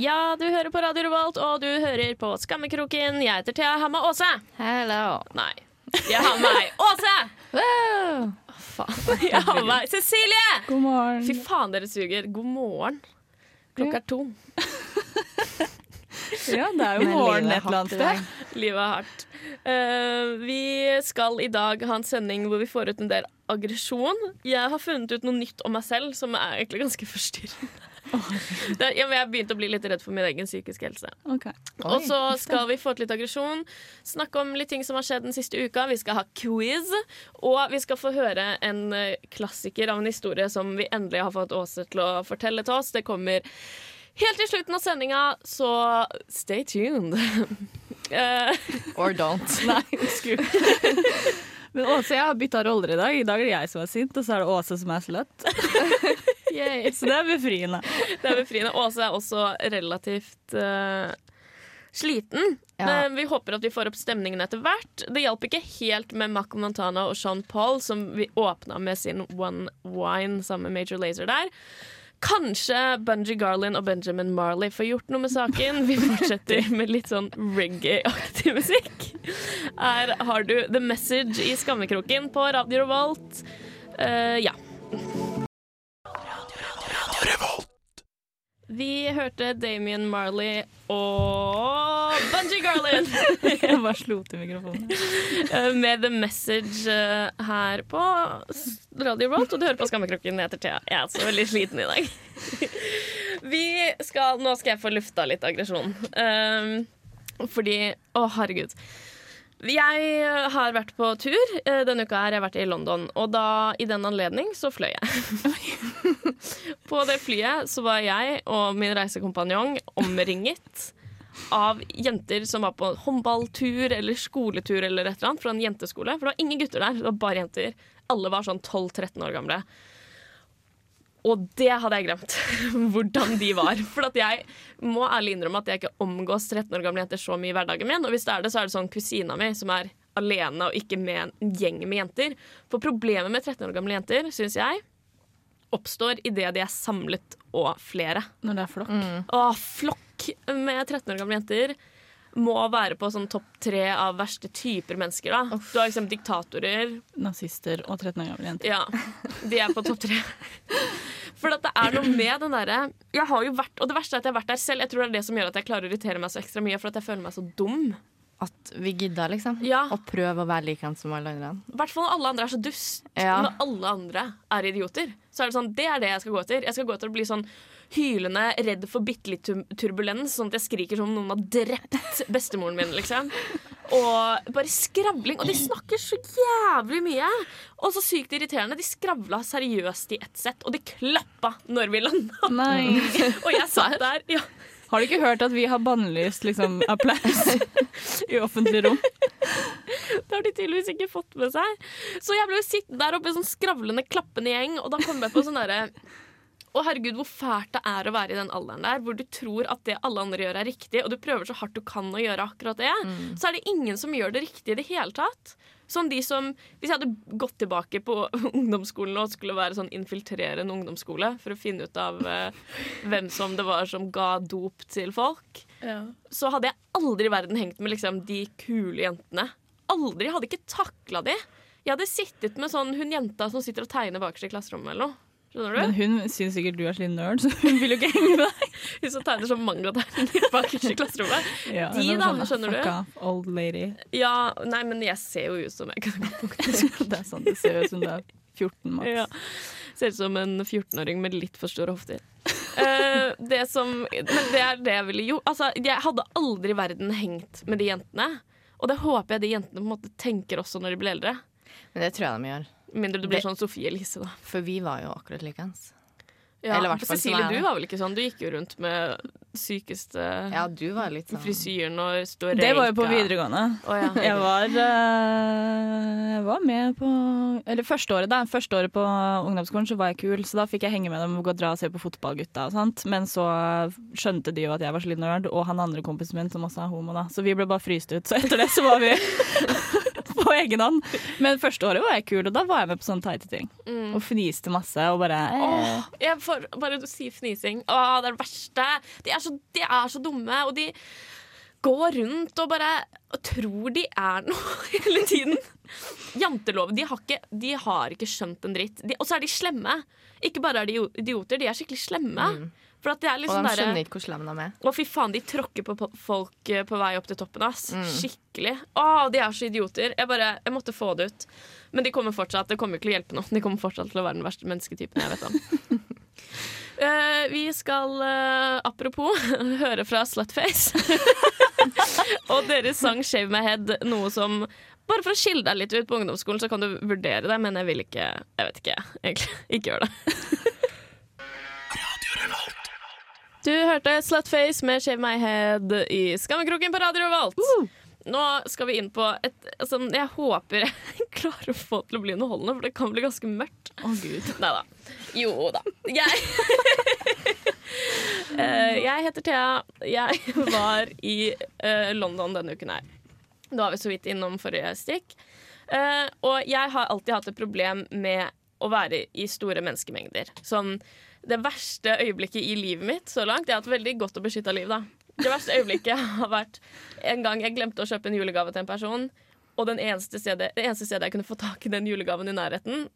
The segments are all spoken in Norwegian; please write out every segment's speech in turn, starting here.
Ja, du hører på Radio Revolt, og du hører på Skammekroken. Jeg heter Thea Hamma Aase. Hello. Nei. Jeg har med meg Åse! Wow. Faen. Jeg har med meg Cecilie! God morgen. Fy faen, dere suger. God morgen. Klokka er to. Ja, det er jo Men morgen et eller annet sted. Livet er hardt. Uh, vi skal i dag ha en sending hvor vi får ut en del aggresjon. Jeg har funnet ut noe nytt om meg selv som er egentlig ganske forstyrrende. Det, ja, men jeg har begynt å bli litt redd for min egen psykiske helse. Okay. Og så skal vi få til litt aggresjon, snakke om litt ting som har skjedd den siste uka. Vi skal ha quiz, og vi skal få høre en eh, klassiker av en historie som vi endelig har fått Åse til å fortelle til oss. Det kommer helt til slutten av sendinga, så stay tuned. Eh, Or don't. Nei, skru. Men Åse, jeg har bytta roller i dag. I dag er det jeg som er sint, og så er det Åse som er sløtt. Så det er befriende. Det er befriende. Åse er også relativt uh, sliten. Ja. Men vi håper at vi får opp stemningen etter hvert. Det hjalp ikke helt med Mac Montana og Sean Paul, som vi åpna med sin One Wine sammen med Major Lazer der. Kanskje Bunji Garland og Benjamin Marley får gjort noe med saken. Vi fortsetter med litt sånn reggae-aktig musikk. Her har du The Message i Skammekroken på Radio Revolt. Uh, ja. Vi hørte Damien Marley og Bungee Garland Jeg bare slo til mikrofonen. eh, med The Message eh, her på Radio Rolt. Og du hører på Skammekroken. Jeg heter Thea. Jeg er også veldig sliten i dag. Vi skal, nå skal jeg få lufta litt aggresjon. Um, fordi Å, herregud. Jeg har vært på tur. Eh, Denne uka har jeg vært i London, og da, i den anledning så fløy jeg. på det flyet så var jeg og min reisekompanjong omringet av jenter som var på håndballtur eller skoletur eller et eller annet fra en jenteskole. For det var ingen gutter der, det var bare jenter. Alle var sånn 12-13 år gamle. Og det hadde jeg glemt, hvordan de var. For at jeg må ærlig innrømme at jeg ikke omgås 13 år gamle jenter så mye i hverdagen min. Og hvis det er det, så er det sånn kusina mi som er alene og ikke med en gjeng med jenter. For problemet med 13 år gamle jenter, syns jeg, oppstår idet de er samlet og flere. Når det er flokk. Åh, flokk med 13 år gamle jenter må være på sånn topp tre av verste typer mennesker. da. Du har eksempel diktatorer. Nazister og 13 år gamle jenter. Ja, de er på topp tre. For det er noe med den derre Jeg har jo vært, Og det verste er at jeg har vært der selv. Jeg tror det er det som gjør at jeg klarer å irritere meg så ekstra mye. For at jeg føler meg så dum. At vi gidda, liksom. Ja. Og prøve å være like som alle andre. I hvert fall når alle andre er så dust. Ja. Når alle andre er idioter. Så er det sånn, det er det jeg skal gå etter. Jeg skal gå etter å bli sånn hylende, redd for bitte litt turbulens, sånn at jeg skriker som om noen har drept bestemoren min, liksom. Og bare skravling. Og de snakker så jævlig mye! Og så sykt irriterende. De skravla seriøst i ett sett, og de klappa når vi landa. Og jeg satt der. Ja. Har du ikke hørt at vi har bannlyst liksom, applaus i offentlig rom? Det har de tydeligvis ikke fått med seg. Så jeg ble jo sittende der oppe i sånn skravlende, klappende gjeng, og da kom jeg på sånn derre å herregud, hvor fælt det er å være i den alderen der hvor du tror at det alle andre gjør er riktig, og du prøver så hardt du kan å gjøre akkurat det, så er det ingen som gjør det riktig i det hele tatt. Sånn de som, Hvis jeg hadde gått tilbake på ungdomsskolen og skulle være sånn infiltrere en ungdomsskole for å finne ut av eh, hvem som det var som ga dop til folk, så hadde jeg aldri i verden hengt med liksom, de kule jentene. Aldri. Jeg hadde ikke takla de. Jeg hadde sittet med sånn hun jenta som sitter og tegner bakerst i klasserommet eller noe. Skjønner du? Men hun syns sikkert du er slik nerd, så hun vil jo ikke henge med deg. Hun som tegner sånn mangategninger bakerst i klasserommet. Ja, De da, sånn, skjønner du? Fuck off, old lady. Ja, nei, men jeg ser jo ut som jeg kan Det er sant, det ser ut som du er 14 maks. Ja. Ser ut som en 14-åring med litt for store hofter. uh, det som, men det er det jeg ville gjort. Altså, jeg hadde aldri i verden hengt med de jentene. Og det håper jeg de jentene på en måte tenker også når de blir eldre. Men det tror jeg de gjør. Mindre du blir Det- sånn Sofie Elise, da. For vi var jo akkurat likeens. Ja, Eller hvert fall Cecilie, du var vel ikke sånn? Du gikk jo rundt med sykeste Ja, du var litt sånn frisyren og og Det var jo på videregående. Oh, ja. Jeg var, eh, jeg var med på Eller første året, da. Første året på ungdomsskolen så var jeg kul, så da fikk jeg henge med dem og gå og dra og se på fotballgutta og sånt. Men så skjønte de jo at jeg var så liten nerd, og han andre kompisen min som også er homo, da. Så vi ble bare fryst ut. Så etter det så var vi på egen hånd. Men første året var jeg kul, og da var jeg med på sånne tighte ting. Mm. Og fniste masse og bare eh. Åh, jeg får bare du sier fnising. Åh, det er det verste. De er, så, de er så dumme, og de går rundt og bare og tror de er noe hele tiden. Janteloven. De har ikke, de har ikke skjønt en dritt. Og så er de slemme. Ikke bare er de idioter, de er skikkelig slemme. For at det er Og liksom de derre- skjønner ikke hvor slemme de er. Å, fy faen, de tråkker på folk eh, på vei opp til toppen, ass. Mm. Skikkelig. Å, de er så idioter. Jeg bare, jeg måtte få det ut. Men de kommer fortsatt, det kommer ikke til å hjelpe noe. De kommer fortsatt til å være den verste mennesketypen jeg vet om. uh, vi skal, uh, apropos, høre fra Slutface. Og deres sang 'Shave My Head', noe som bare for å skille deg litt ut på ungdomsskolen, så kan du vurdere det, men jeg vil ikke Jeg vet ikke, egentlig. Ikke gjør det. Du hørte Slutface med 'Shave My Head' i Skammekroken på Radio Revolt. Nå skal vi inn på et altså, Jeg håper jeg klarer å få det til å bli underholdende, for det kan bli ganske mørkt. Å, gud. Nei da. Jo da. Jeg uh, Jeg heter Thea. Jeg var i uh, London denne uken her. Det var vi så vidt innom forrige stikk. Uh, og jeg har alltid hatt et problem med å være i store menneskemengder. Sånn det verste øyeblikket i livet mitt så langt Jeg har hatt veldig godt og beskytta liv, da. Det verste øyeblikket har vært en gang jeg glemte å kjøpe en julegave til en person, og den eneste stedet, det eneste stedet jeg kunne få tak i den julegaven i nærheten,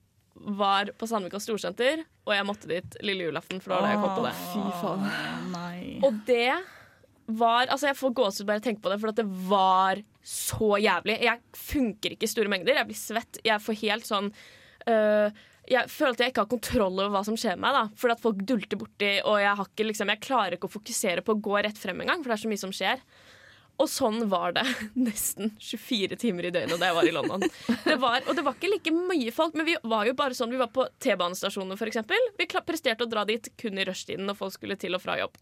var på Sandvika Storsenter, og jeg måtte dit lille julaften, for da var det jeg kom på det. Fy faen. Nei. Og det var Altså, jeg får gåsehud bare jeg tenker på det, for at det var så jævlig. Jeg funker ikke i store mengder. Jeg blir svett. Jeg får helt sånn øh, Jeg føler at jeg ikke har kontroll over hva som skjer med meg. da Fordi at folk dulter borti, og jeg, har ikke, liksom, jeg klarer ikke å fokusere på å gå rett frem engang, for det er så mye som skjer. Og sånn var det nesten 24 timer i døgnet da jeg var i London. Det var, og det var ikke like mye folk, men vi var jo bare sånn Vi var på T-banestasjoner, f.eks. Vi presterte å dra dit kun i rushtiden når folk skulle til og fra jobb.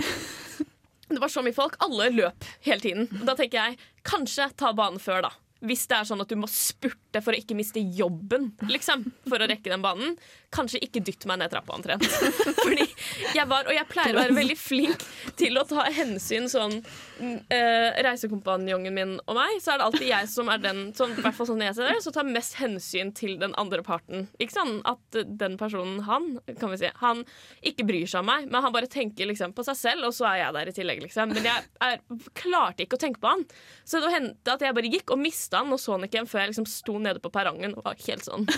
Det var så mye folk. Alle løp hele tiden. Da tenker jeg kanskje ta banen før, da. Hvis det er sånn at du må spurte for å ikke miste jobben, liksom, for å rekke den banen, kanskje ikke dytt meg ned trappa omtrent. Fordi jeg var, Og jeg pleier å være veldig flink til å ta hensyn sånn eh, Reisekompanjongen min og meg, så er det alltid jeg som er den som, sånn jeg ser det, som tar mest hensyn til den andre parten. Ikke sånn at den personen, han, kan vi si, han ikke bryr seg om meg, men han bare tenker liksom på seg selv, og så er jeg der i tillegg, liksom. Men jeg er, klarte ikke å tenke på han. Så det hendte at jeg bare gikk og mista han, og så han ikke igjen før jeg liksom sto nede på perrongen og var helt sånn.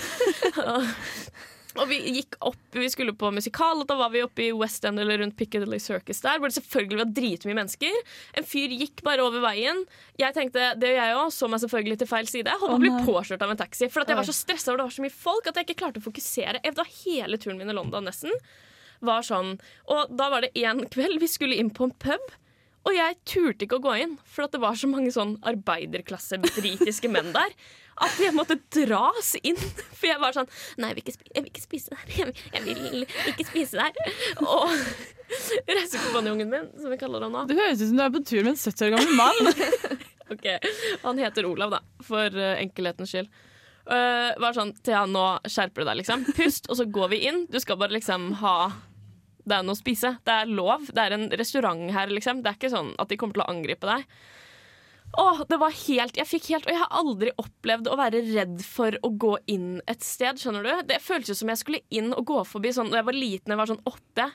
Og vi gikk opp, vi skulle på musikal, og da var vi oppe i West End eller rundt Piccadilly Circus der, hvor det selvfølgelig var dritmye mennesker. En fyr gikk bare over veien. Jeg tenkte, det gjør jeg òg, så meg selvfølgelig til feil side. Jeg holdt å bli påkjørt av en taxi, for jeg var så stressa over det var så mye folk at jeg ikke klarte å fokusere. Det var hele turen min i London nesten. Var sånn. Og da var det en kveld vi skulle inn på en pub. Og jeg turte ikke å gå inn, for at det var så mange sånn arbeiderklasse britiske menn der. At jeg måtte dras inn. For jeg var sånn Nei, jeg vil ikke, sp jeg vil ikke spise der. Jeg, jeg vil ikke spise der. Og reisekompanjongen min, som vi kaller ham nå Det høres ut som du er på tur med en 70 år gammel mann. Ok, Han heter Olav, da, for eh, enkelhetens skyld. Uh, var sånn Thea, nå skjerper du deg, liksom. Pust, og så går vi inn. Du skal bare liksom ha Det er noe å spise. Det er lov. Det er en restaurant her, liksom. Det er ikke sånn at de kommer til å angripe deg. Åh, det var helt, jeg fikk helt, og jeg har aldri opplevd å være redd for å gå inn et sted. skjønner du? Det føltes som jeg skulle inn og gå forbi sånn, da jeg var liten, jeg var sånn åtte.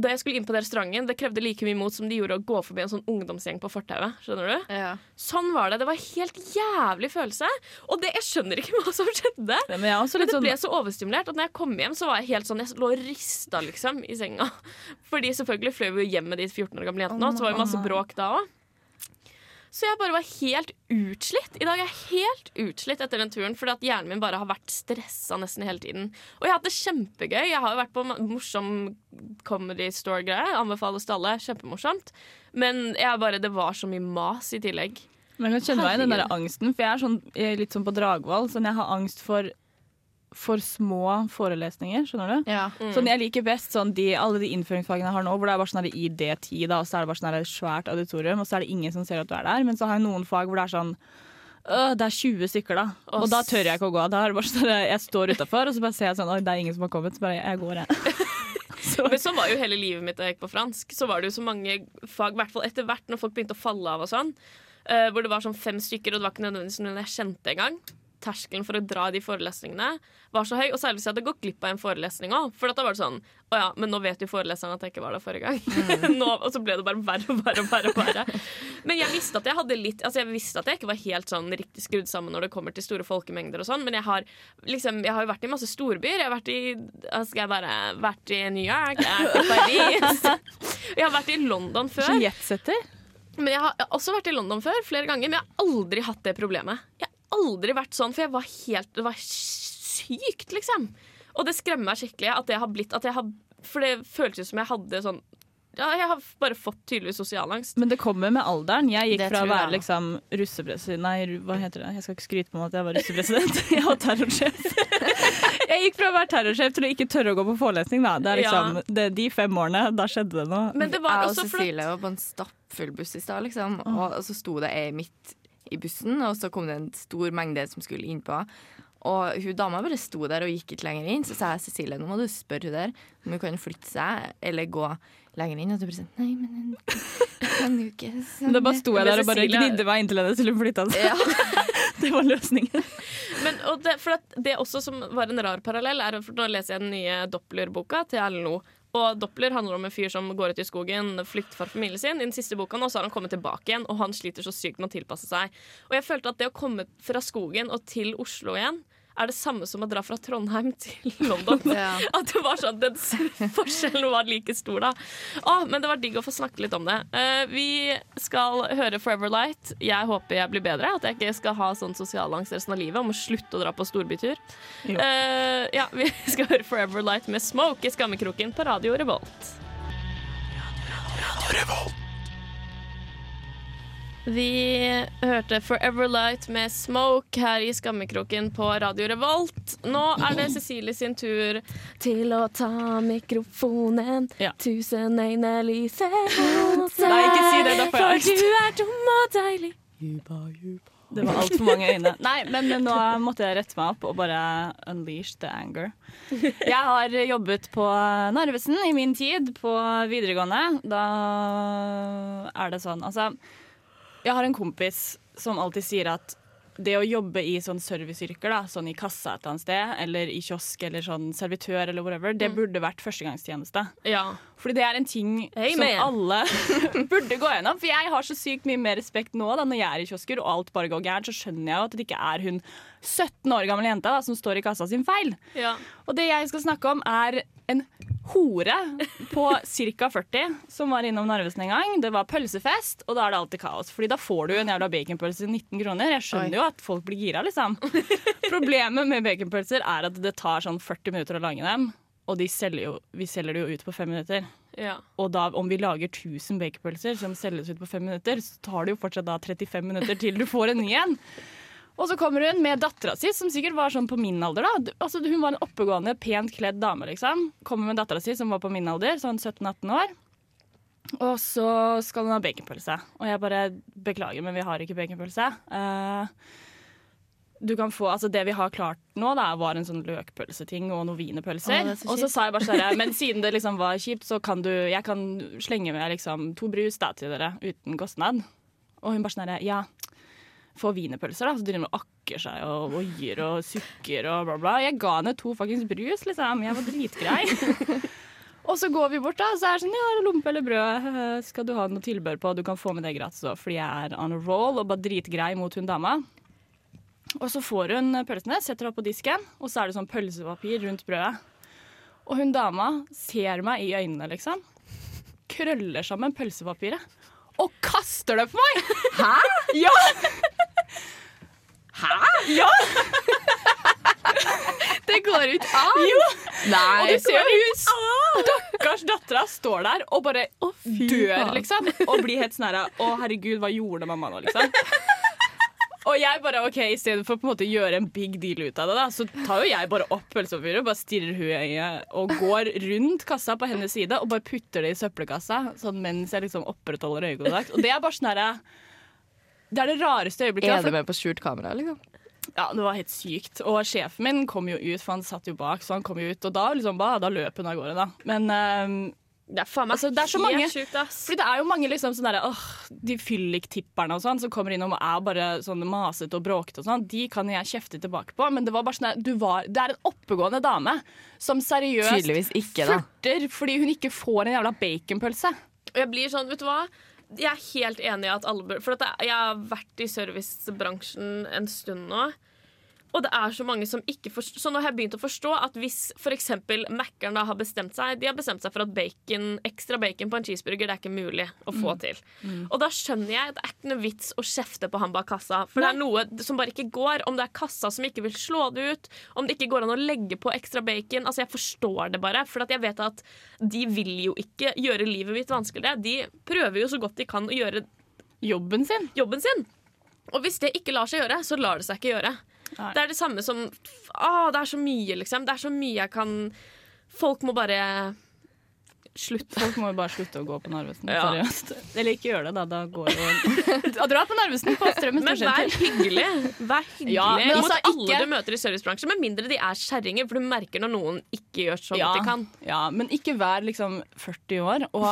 Da jeg skulle inn på den restauranten, det krevde like mye mot som de gjorde å gå forbi en sånn ungdomsgjeng på fortauet. skjønner du? Ja. Sånn var det. Det var en helt jævlig følelse. Og det, jeg skjønner ikke hva som skjedde. Men Men det sånn ble så overstimulert at når jeg kom hjem, så var jeg helt sånn Jeg lå og rista liksom i senga. Fordi selvfølgelig fløy vi jo hjem med de 14 år gamle jentene, og så var det masse bråk da òg. Så jeg bare var helt utslitt. I dag er jeg helt utslitt etter den turen fordi at hjernen min bare har vært stressa nesten hele tiden. Og jeg har hatt det kjempegøy. Jeg har jo vært på morsom comedy store-greie. Anbefales til alle. Kjempemorsomt. Men jeg bare, det var så mye mas i tillegg. Men jeg kan kjenne meg i den der angsten, for jeg er sånn, jeg er litt sånn på Dragvoll. Sånn jeg har angst for for små forelesninger, skjønner du? Ja. Sånn Jeg liker best sånn de, alle de innføringsfagene jeg har nå, hvor det er bare sånn her ID10, da, og så er det bare sånn svært auditorium, og så er det ingen som ser at du er der. Men så har jeg noen fag hvor det er sånn øh, det er 20 stykker, da. Og, Og da tør jeg ikke å gå. Da er det bare sånn, Jeg står utafor, og så bare ser jeg sånn Oi, det er ingen som har kommet. Så bare jeg går, jeg. Så, Men sånn var jo hele livet mitt da jeg gikk på fransk. Så var det jo så mange fag, i hvert fall etter hvert når folk begynte å falle av og sånn, uh, hvor det var sånn fem stykker, og det var ikke nødvendigvis noen jeg kjente engang. Terskelen for å dra i de forelesningene var så høy. Og særlig hvis jeg hadde gått glipp av en forelesning òg. For da var det sånn Å ja, men nå vet jo foreleseren at jeg ikke var der forrige gang. nå, og så ble det bare verre og verre og verre. og verre. Men jeg visste at jeg hadde litt Altså jeg visste at jeg ikke var helt sånn riktig skrudd sammen når det kommer til store folkemengder og sånn, men jeg har liksom Jeg har jo vært i masse storbyer. Jeg har vært i hva Skal jeg bare Vært i New York, jeg har vært i Paris. Jeg har vært i London før. Jetsetter. Men jeg har, jeg har også vært i London før, flere ganger, men jeg har aldri hatt det problemet. Jeg aldri vært sånn, for jeg var helt Det var sykt, liksom. Og det skremmer meg skikkelig at det har blitt at jeg har, For det føltes som jeg hadde sånn Ja, jeg har bare fått tydeligvis sosialangst. Men det kommer med alderen. Jeg gikk Det fra å jeg være liksom russepresident Nei, hva heter det? Jeg skal ikke skryte på meg at jeg var russepresident. Jeg var terrorsjef. Jeg gikk fra å være terrorsjef til å ikke tørre å gå på forelesning. Da. Det er liksom, det, de fem årene, da skjedde det noe. Men det var Jeg og også og Cecilie var på en stappfull buss i stad, liksom. Og, og så sto det ei midt i bussen, og så kom det en stor mengde som skulle innpå. Og hun dama bare sto der og gikk ikke lenger inn. Så sa jeg Cecilie, nå må du spørre hun der om hun kan flytte seg eller gå lenger inn. Og du bare sånn Nei, men jeg kan jo ikke sånn. Da bare sto jeg der og bare gnidde meg inntil henne til hun flytta seg. Ja. Det var løsningen. Men, og det, for at det også som var en rar parallell, er for nå leser jeg den nye Doppler-boka til Erlend Loe. Og Doppler handler om en fyr som går ut i skogen, flykter fra familien sin. I den siste boka nå så har han kommet tilbake igjen, og han sliter så sykt med å tilpasse seg. Og jeg følte at det å komme fra skogen og til Oslo igjen, er det samme som å dra fra Trondheim til London. Ja. At det var sånn, den forskjellen var like stor da. Å, men det var digg å få snakke litt om det. Uh, vi skal høre Forever Light. Jeg håper jeg blir bedre. At jeg ikke skal ha sånn sosialangst resten av livet om å slutte å dra på storbytur. Eh, ja, vi skal høre Forever Light med Smoke i Skammekroken på Radio Revolt. Vi hørte Forever Light med Smoke her i Skammekroken på Radio Revolt. Nå er det Cecilie sin tur til å ta mikrofonen. Ja. Tusen øyne lyser mot deg, Nei, ikke si det, da får jeg For du er dum og deilig. Det var altfor mange øyne. Nei, men nå måtte jeg rette meg opp og bare unleash the anger. Jeg har jobbet på Narvesen i min tid på videregående. Da er det sånn Altså, jeg har en kompis som alltid sier at det å jobbe i sånn serviceyrker, da, sånn i kassa et eller annet sted, eller i kiosk eller sånn servitør eller whatever, det burde vært førstegangstjeneste. Ja. Fordi det er en ting hey, som alle burde gå gjennom. For jeg har så sykt mye mer respekt nå da, når jeg er i kiosker og alt bare går gærent, så skjønner jeg jo at det ikke er hun 17 år gamle jenta da, som står i kassa sin feil. ja. Og det jeg skal snakke om, er en hore på ca. 40 som var innom Narvesen en gang. Det var pølsefest, og da er det alltid kaos. Fordi da får du en jævla baconpølse til 19 kroner. Jeg skjønner Oi. jo at folk blir gira, liksom. Problemet med baconpølser er at det tar sånn 40 minutter å lage dem. Og de selger jo, vi selger det jo ut på fem minutter. ja. Og da, om vi lager 1000 baconpølser som selges ut på fem minutter, så tar det jo fortsatt da 35 minutter til du får en ny en. Og så kommer hun med dattera si, som sikkert var sånn på min alder. da. Altså, hun var en oppegående, pent kledd dame. liksom. Kommer med dattera si, som var på min alder, sånn 17-18 år. Og så skal hun ha baconpølse. Og jeg bare beklager, men vi har ikke baconpølse. Uh, du kan få, altså Det vi har klart nå, da, var en sånn løkpølseting og noen wienerpølser. er Og så sa jeg bare sånn Men siden det liksom var kjipt, så kan du Jeg kan slenge med liksom to brus da, til dere uten kostnad. Og hun bare sånn herre Ja, få wienerpølser, da. Så driver hun og akker seg og voier og sukker og bla, bla. Jeg ga henne to fuckings brus, liksom. Jeg var dritgrei. Og så går vi bort, da, så er det sånn Ja, lompe eller brød, skal du ha noe tilbør på? Du kan få med det gratis òg, fordi jeg er on a roll og bare dritgrei mot hun dama. Og så får hun pølsene, setter opp på disken, og så er det sånn pølsepapir rundt brødet. Og hun dama ser meg i øynene, liksom. Krøller sammen pølsepapiret. Og kaster det på meg! Hæ? Ja! Hæ? Ja! Det går ikke an! Jo! Nei. Og du ser hun stakkars dattera står der og bare dør, liksom. Og blir helt sånn her Å, herregud, hva gjorde mamma nå, liksom? Og jeg bare, ok, I stedet for å på en måte gjøre en big deal ut av det, da, så tar jo jeg bare opp pølsepapiret, bare stirrer hun i øyet og går rundt kassa på hennes side og bare putter det i søppelkassa sånn mens jeg liksom opprettholder øyekontakt. Og det er bare sånn herre Det er det rareste øyeblikket. Er for- det med på skjult kamera, liksom? ja, det var helt sykt. Og sjefen min kom jo ut, for han satt jo bak, så han kom jo ut. Og da, liksom, ba, da løp hun av gårde, da. Men um, Det er faen meg Altså, det er så helt mange- sjukt, ass. Fordi det er jo mange liksom sånn derre åh, de fylliktipperne og sånn som kommer innom og er bare sånn masete og bråkete og sånn, de kan jeg kjefte tilbake på, men det var bare sånn der, du var Det er en oppegående dame som seriøst ikke, da. furter fordi hun ikke får en jævla baconpølse. Og jeg blir sånn, vet du hva? Jeg er helt enig i at alle bør For jeg har vært i servicebransjen en stund nå. Og det er så mange som ikke forstår Så nå har jeg begynt å forstå at hvis f.eks. Mækkern har bestemt seg De har bestemt seg for at bacon, ekstra bacon på en cheeseburger Det er ikke mulig å få til. Og da skjønner jeg at det er ikke noe vits å kjefte på han bak kassa. For det er noe som bare ikke går. Om det er kassa som ikke vil slå det ut, om det ikke går an å legge på ekstra bacon. Altså Jeg forstår det bare. For jeg vet at de vil jo ikke gjøre livet mitt vanskeligere. De prøver jo så godt de kan å gjøre Jobben sin. jobben sin. Og hvis det ikke lar seg gjøre, så lar det seg ikke gjøre. Nei. Det er det samme som Å, det er så mye, liksom. Det er så mye jeg kan Folk må bare slutte. Folk må jo bare slutte å gå på Narvesen. Ja. Seriøst. Eller ikke gjøre det, da. Da går jo Dra på Narvesen på Strømmen Men vær hyggelig. Vær hyggelig Ja, men mot altså, alle ikke- du møter i servicebransjen, med mindre de er kjerringer, for du merker når noen ikke gjør sånn Ja, de kan. ja, men ikke vær liksom 40 år og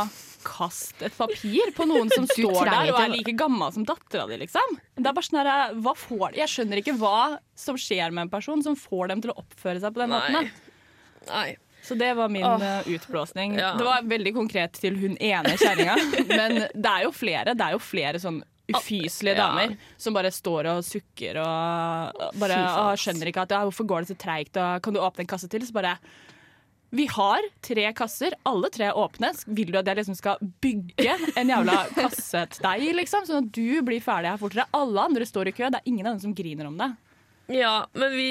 kast et papir på noen som står der og er like gammel som dattera di, liksom. Det er bare sånn her, hva får de? Jeg skjønner ikke hva som skjer med en person som får dem til å oppføre seg på den. Nei. måten. Nei. Så det var min Åh. eh, utblåsning. Ja. Det var veldig konkret til hun ene kjerringa, men det er jo flere. Det er jo flere sånn ufyselige Ja. damer som bare står og sukker og bare Fy faen, «Å, ass. skjønner ikke at ja, hvorfor går det så treigt, og kan du åpne en kasse til? Så bare vi har tre kasser, alle tre er åpne. Vil du at jeg liksom skal bygge en jævla kasse til deg, liksom? Sånn at du blir ferdig her fortere. Alle andre står i kø, det er ingen av dem som griner om det. Ja, men vi,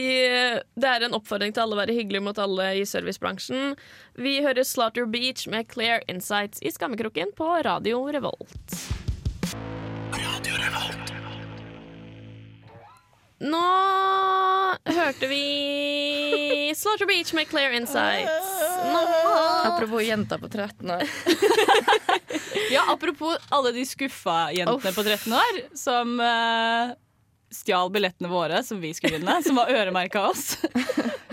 det er en oppfordring til alle å være hyggelige mot alle i servicebransjen. Vi hører Slaughter Beach med Clear Insights i Skammekroken på Radio Revolt. Nå hørte vi Slaughter Beach med Clear Insights. Nå Apropos jenta på 13 år. Ja, apropos alle de skuffa jentene på 13 år som uh, stjal billettene våre som vi skulle vinne, som var øremerka oss.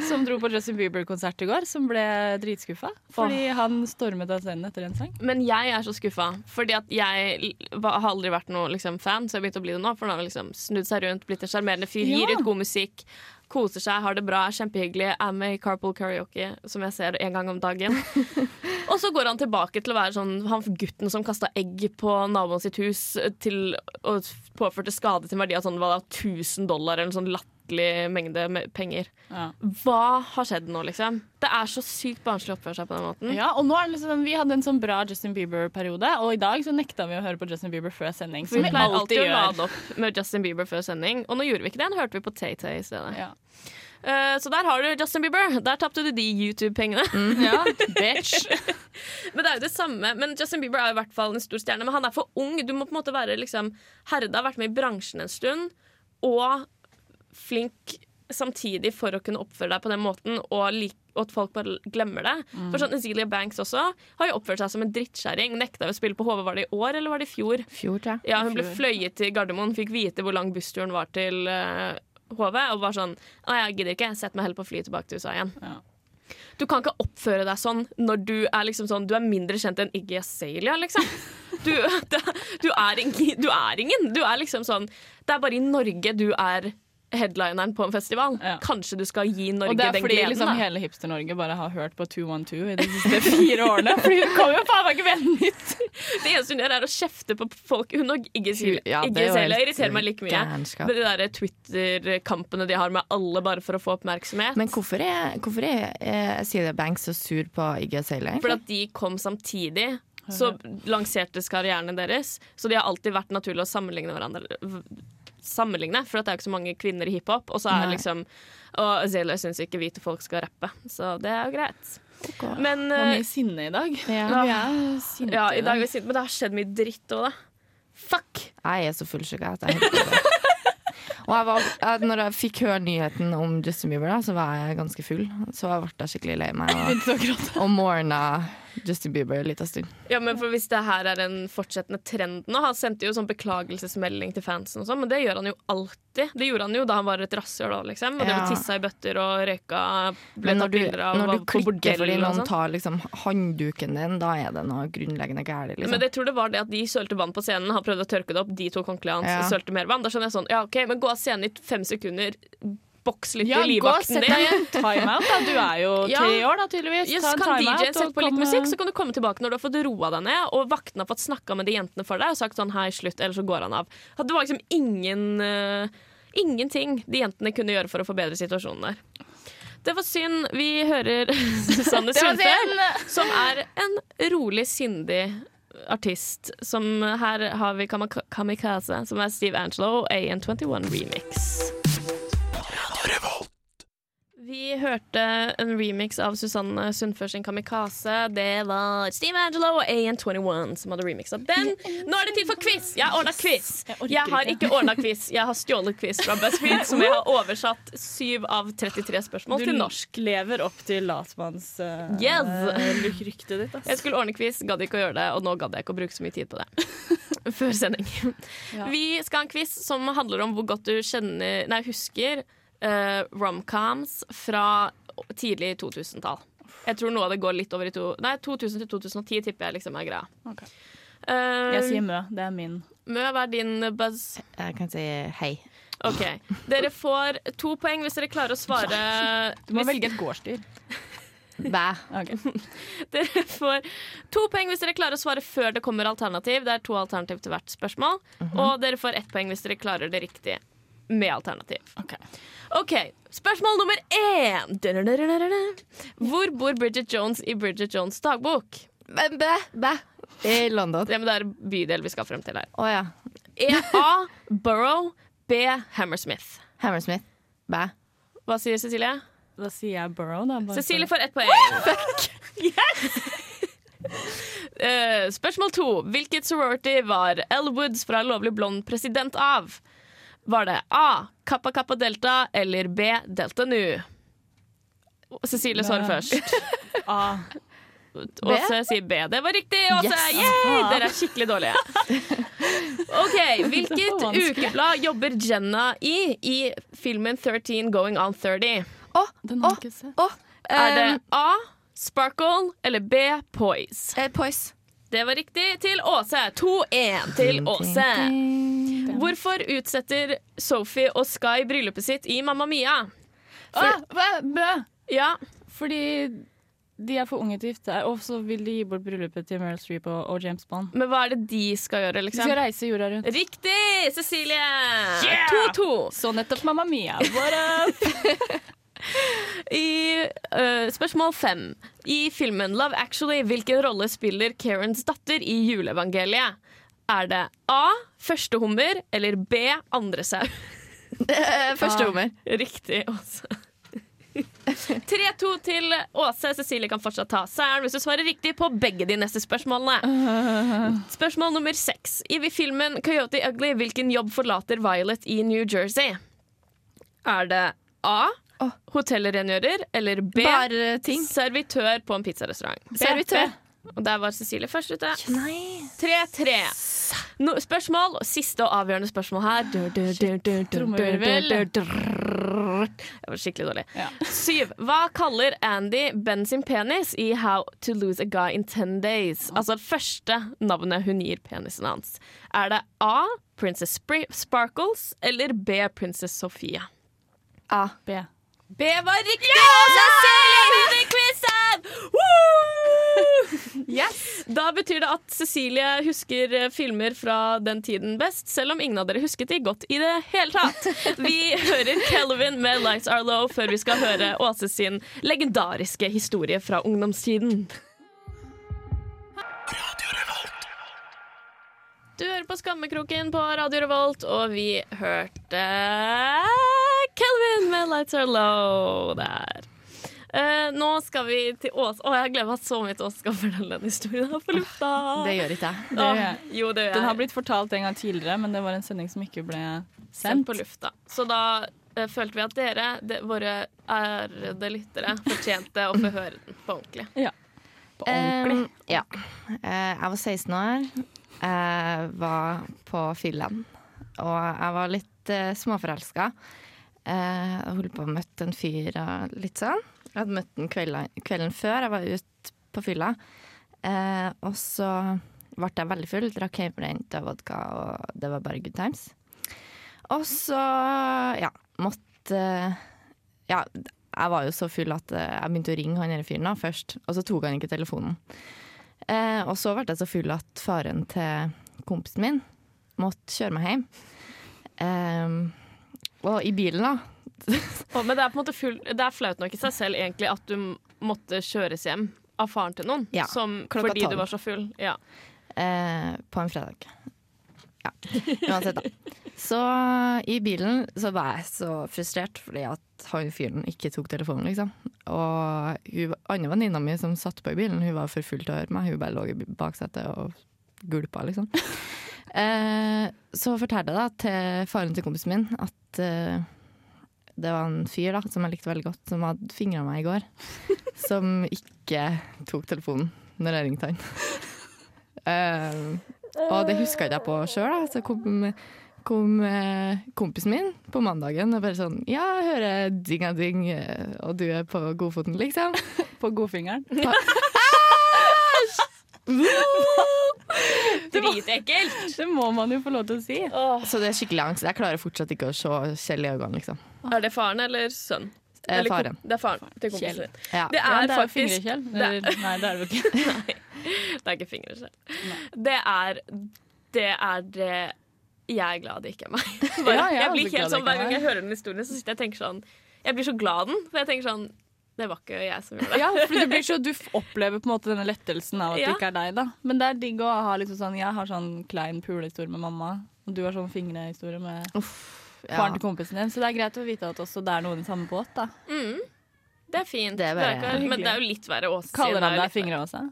Som dro på Justin Bieber-konsert i går, som ble dritskuffa fordi han stormet av scenen etter en sang. Men jeg er så skuffa, fordi at jeg har aldri vært noen liksom, fan, så jeg begynte å bli det nå. For nå har liksom snudd seg rundt, blitt en sjarmerende fyr, Ja. gir ut god musikk, koser seg, har det bra, er kjempehyggelig, er med i Carpool Karaoke, som jeg ser en gang om dagen. Og så går han tilbake til å være sånn han gutten som kasta egg på naboen sitt hus til og påførte skade til en verdi av sånn, hva da, 1000 dollar eller en sånn latterlig mengde med penger. Ja. Hva har skjedd nå, liksom? Det er så sykt barnslig å oppføre seg på den måten. Ja, og nå er det liksom, Vi hadde en sånn bra Justin Bieber-periode, og i dag så nekta vi å høre på Justin Bieber før sending. Som vi pleier alltid gjør. å lade opp med Justin Bieber før sending, og nå gjorde vi ikke det. Nå hørte vi på Tay-Tay i stedet. Ja. Eh, så der har du Justin Bieber. Der tapte du de YouTube-pengene. ja, bitch. Men det er jo det samme. Men Justin Bieber er i hvert fall en stor stjerne. Men han er for ung. Du må på en måte være liksom herda, vært med i bransjen en stund, og flink samtidig for å kunne oppføre deg på den måten, og, like, og at folk bare glemmer det. For sånn Azealia Banks også har jo oppført seg som en drittkjerring. Nekta å spille på HV. Var det i år, eller var det i fjor? Fjor, ja. Ja, hun ble fløyet til Gardermoen, fikk vite hvor lang bussturen var til uh, HV, og var sånn Å, jeg gidder ikke, sett meg heller på flyet tilbake til USA igjen. Ja. Du kan ikke oppføre deg sånn når du er liksom sånn Du er mindre kjent enn Iggy Azalea, liksom. Du, du, er ingen, du er ingen. Du er liksom sånn Det er bare i Norge du er headlineren på en festival. Ja. Kanskje du skal gi Norge den gleden. Og det er fordi gleden. liksom, hele Hipster-Norge bare har hørt på 212 i de siste fire årene. Fordi hun kommer jo faen meg ikke med nytt! Det eneste hun gjør, er å kjefte på folk. Hun og Iggy helt irriterer meg like mye. gærenskap. Med de der Twitter-kampene de har med alle bare for å få oppmerksomhet. Men hvorfor er, hvorfor er er Celia Banks så sur på Iggy Azalea? For at de kom samtidig, så lansertes karrieren deres. Så de har alltid vært naturlig å sammenligne hverandre. Sammenligne, For det er jo ikke så mange kvinner i hiphop. Og så er Nei. liksom Og Azalea syns ikke hvite folk skal rappe, så det er jo greit. Okay. Men Det var eh, mye sinne i dag. Ja. ja, sinte ja, i dag er vi sinte, men det har skjedd mye dritt òg, da. Fuck! Jeg er så fullsjuk at jeg helt. Og jeg var, jeg, når jeg fikk høre nyheten om Justin Bieber, da, så var jeg ganske full. Så jeg ble skikkelig lei meg. Og, og morgena Justin Bieber en liten stund. Ja, men for Hvis det her er en fortsettende trend nå Han sendte jo sånn beklagelsesmelding til fansen, og sånn, men det gjør han jo alltid. Det gjorde han jo da han var et rasshøl òg, liksom. Og det Ja. var tissa i bøtter og røyka ble tatt bilder av når du klikker fordi noen sånn. tar liksom håndduken din, da er det noe grunnleggende galt. Liksom. Men jeg tror det var det at de sølte vann på scenen. Han prøvde å tørke det opp, de tok håndkleet hans Ja. sølte mer vann. Da skjønner jeg sånn, ja ok, men gå av scenen i fem sekunder, boks litt Ja, i livvakten din. timeout. da. Du er jo Ja. tre år, da, tydeligvis. Ta en kan timeout DJ sette på litt komme- musikk, så kan du komme tilbake når du har fått roa deg ned, og vaktene har fått snakka med de jentene for deg og sagt sånn hei, slutt, eller så går han av. Det var liksom ingen uh, Ingenting de jentene kunne gjøre for å forbedre situasjonen der. Det var synd. Vi hører Susanne Sundfør, som er en rolig, sindig artist. Som her har vi Kamikaze, som er Steve Angelo og AN21 Remix. Vi hørte en remix av Susanne Sundfør sin Kamikaze. Det var Steve Angelo og AN21 som hadde remixa den. Nå er det tid for quiz! Jeg har ordna quiz. Jeg har ikke. ordna quiz. Jeg har stjålet quiz fra BuzzFeed, som jeg har oversatt 7 av 33 spørsmål til norsk. Du lever opp til latmannsryktet uh, Yes. ryktet ditt. Altså. Jeg skulle ordne quiz, gadd ikke å gjøre det, og nå gadd jeg ikke å bruke så mye tid på det. Før sending. Ja. Vi skal ha en quiz som handler om hvor godt du kjenner Nei, husker uh, romcoms fra tidlig 2000-tall. Jeg tror noe av det går litt over i to, Nei, 2000 til 2010 tipper jeg liksom er greia. Okay. Uh, Jeg sier Mø. Det er min. Mø, hva er din buzz? Jeg kan si hei. OK. Dere får to poeng hvis dere klarer å svare Du må hvis, velge et gårdsdyr. Bæ. Okay. Dere får to poeng hvis dere klarer å svare før det kommer alternativ. Det er to alternativ til hvert spørsmål. Og dere får ett poeng hvis dere klarer det riktig med alternativ. Ok. OK, spørsmål nummer én. Hvor bor Bridget Jones i Bridget Jones' dagbok? Bæ. Bæ. I London. Det, men det er bydel vi skal frem til her. Oh, ja. E A. Borough. B. Hammersmith. Hammersmith. Bæ. Hva sier Cecilie? Da sier jeg Burrow. Da, bare Cecilie får ett poeng. Yes! uh, spørsmål to. Hvilket sorority var Elle Woods fra Lovlig blond president av? Var det A. Kappa Kappa Delta eller B. Delta Nu? Cecilie svarer Ja. først. A. Åse sier B. Det var riktig, Åse! Yes. Dere er skikkelig dårlige. OK. Hvilket ukeblad jobber Jenna i i filmen 13 Going On 30? Å, Den har ikke sett. å. Er det A. Sparkle eller B. Poise? eh, Poise. Det var riktig til Åse. 2-1 til Åse. Hvorfor utsetter Sophie og Sky bryllupet sitt i Mamma Mia? Ah, hva? Bø! Ja, Fordi de er for unge til å gifte seg, og så vil de gi bort bryllupet til Meryl Streep og, og James Bond. Men hva er det de skal gjøre, liksom? De skal reise jorda rundt. Riktig, Cecilie! Yeah! 2-2. Så nettopp Mamma Mia. What up? I uh, spørsmål fem. I filmen Love Actually, hvilken rolle spiller Karens datter i juleevangeliet? Er det A. Første hummer eller B. Andre sau? Eh, Første Ah. hummer. Riktig, Åse. 3-2 til Åse. Cecilie kan fortsatt ta seieren hvis du svarer riktig på begge de neste spørsmålene. Spørsmål nummer seks. I filmen Coyote Ugly, hvilken jobb forlater Violet i New Jersey? Er det A. Hotellrengjører eller B. Bare ting. Servitør på en pizzarestaurant. Servitør. Og der var Cecilie først ute. Nei. 3-3. No, spørsmål, siste og avgjørende spørsmål her. Jeg var skikkelig dårlig. Ja. Syv. Hva kaller Andy Ben sin penis i How to lose a guy in ten days? Altså det første navnet hun gir penisen hans. Er det A. Princess Sparkles eller B. Princess Sofia? A. B. B var riktig! Cecilie vinner quizen! Woo! Da betyr det at Cecilie husker eh, filmer fra den tiden best, selv om ingen av dere husket de godt i det hele tatt. Vi hører Kelvin med 'Lights Are Low' før vi skal høre Åse sin legendariske historie fra ungdomstiden. Du hører på Skammekroken på Radio Revolt, og vi hørte Kelvin med 'Lights Are Low' der. Eh, nå skal vi til Ås. Å, jeg gleder meg så mye til Ås skal fortelle den historien her på lufta. Det gjør ikke jeg. Det gjør jeg. Jo, det gjør jeg. Den har blitt fortalt en gang tidligere, men det var en sending som ikke ble sendt sendt. på lufta. Så da eh, følte vi at dere, de, våre ærede lyttere, fortjente å få høre den på ordentlig. På ordentlig. Em, ja. Eh, jeg var 16 år. Jeg var på Finland. Og jeg var litt uh, småforelska. Eh, jeg holdt på å møte en fyr og litt sånn. Jeg hadde møtt den kvelden, kvelden før jeg var ute på fylla. Eh, og så ble jeg veldig full, drakk hjemmebrent og vodka, og det var bare good times. Og så, ja, måtte Ja, jeg var jo så full at jeg begynte å ringe han denne fyren da, først, og så tok han ikke telefonen. Eh, og så ble jeg så full at faren til kompisen min måtte kjøre meg hjem. Eh, og i bilen, da Men det er på en måte full, det er flaut nok i seg selv egentlig at du måtte kjøres hjem av faren til noen Ja, som, fordi tolv. du var så full. Ja. eh, på en fredag. Ja, uansett, da. Så i bilen så var jeg så frustrert fordi at han fyren ikke tok telefonen, liksom. Og hun andre venninna mi som satt på i bilen, hun var for full til å høre meg. Hun bare lå i baksetet og gulpa, liksom. Eh, så fortalte jeg da til faren til kompisen min at eh, det var en fyr da, som jeg likte veldig godt, som hadde fingra meg i går. Som ikke tok telefonen når jeg ringte han. uh, og det huska ikke jeg på sjøl. Så kom, kom uh, kompisen min på mandagen og bare sånn Ja, jeg hører ding-a-ding, eh, og du er på godfoten, liksom. På godfingeren. Dritekkelt! Det må man jo få lov til å si. Åh. Så det er skikkelig angst. Jeg klarer fortsatt ikke å se Kjell i øynene, liksom. Er det faren eller sønnen? Eh, Eller faren. Det er faren til kompisen din. Ja. Det Ja, er det er faktisk fingrekjell. det, Nei, det er det ikke. det er ikke fingre selv. Det er det er det Jeg er glad det ikke er meg. Bare, Ja, jeg jeg blir helt sånn, Hver er gang jeg hører den historien, så sitter jeg og tenker sånn Jeg blir så glad den. For jeg tenker sånn Det var ikke jeg som gjorde det. Ja, for du, blir så, du opplever på en måte denne lettelsen av at Ja. det ikke er deg, da. Men det er digg å ha liksom sånn Jeg har sånn klein pulehistorie med mamma, og du har sånn fingrehistorie med Ja. faren til kompisen din. Så det er greit å vite at også det er noen i samme båt, da. Mm. Det er fint. Det er Det er ikke, men det er jo litt verre Åse. Kaller han deg fingre-Åse?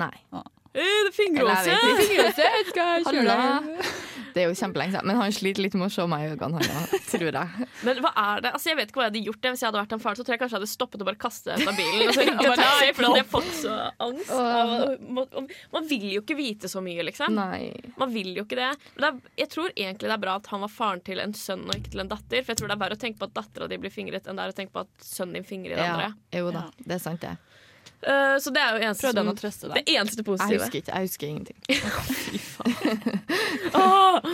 Nei. verre. Jeg. Fingerøse, jeg skal kjøre deg. Det er jo kjempelenge siden. Men han sliter litt med å se meg i øynene, han da, tror jeg. Men hva er det? Altså, jeg vet ikke hva jeg hadde gjort. det Hvis jeg hadde vært en far, så tror jeg kanskje jeg hadde stoppet og bare kastet meg av bilen. Og så ringt bare, et nei, for da hadde jeg fått så angst. Man, man vil jo ikke vite så mye, liksom. Nei. Man vil jo ikke det. Men det er, jeg tror egentlig det er bra at han var faren til en sønn og ikke til en datter. For jeg tror det er verre å tenke på at dattera di blir fingret, enn det er å tenke på at sønnen din fingrer Ja, andre. jo da, det er sant, det. Eh, så det er jo eneste Prøvde han å trøste det eneste positive. Jeg husker ikke. Jeg husker ingenting. Åh!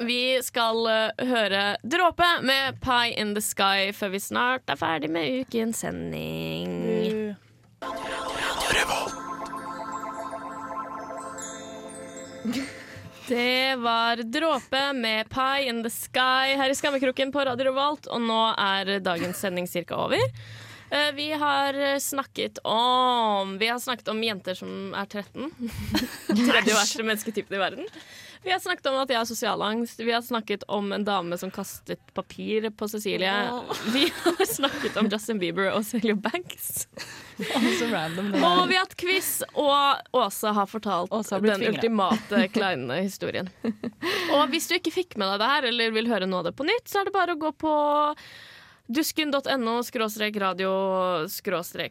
Vi skal uh, høre Dråpe med Pie in the Sky før vi snart er ferdig med ukens sending. Det var Dråpe med Pie in the Sky her i Skammekroken på Radio Revolt, og nå er dagens sending cirka over. Eh, Vi har snakket om Vi har snakket om jenter som er 13. Tredje verste mennesketypen i verden. Vi har snakket om at jeg har sosialangst. Vi har snakket om en dame som kastet papir på Cecilie. Vi har snakket om Justin Bieber og Celia Banks. Random. Og vi har hatt quiz, og Åse har fortalt Åse har den fingret. ultimate kleine historien. Og hvis du ikke fikk med deg det her, eller vil høre noe av det på nytt, så er det bare å gå på dusken.no radio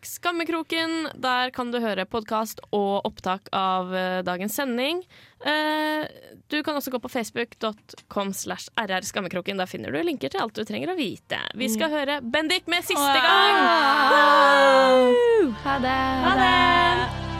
skammekroken. Der kan du høre podkast og opptak av eh, dagens sending. Eh, du kan også gå på facebook.com slash rrskammekroken. Der finner du linker til alt du trenger å vite. Vi skal høre Bendik med siste gang! Ha det. Ha det!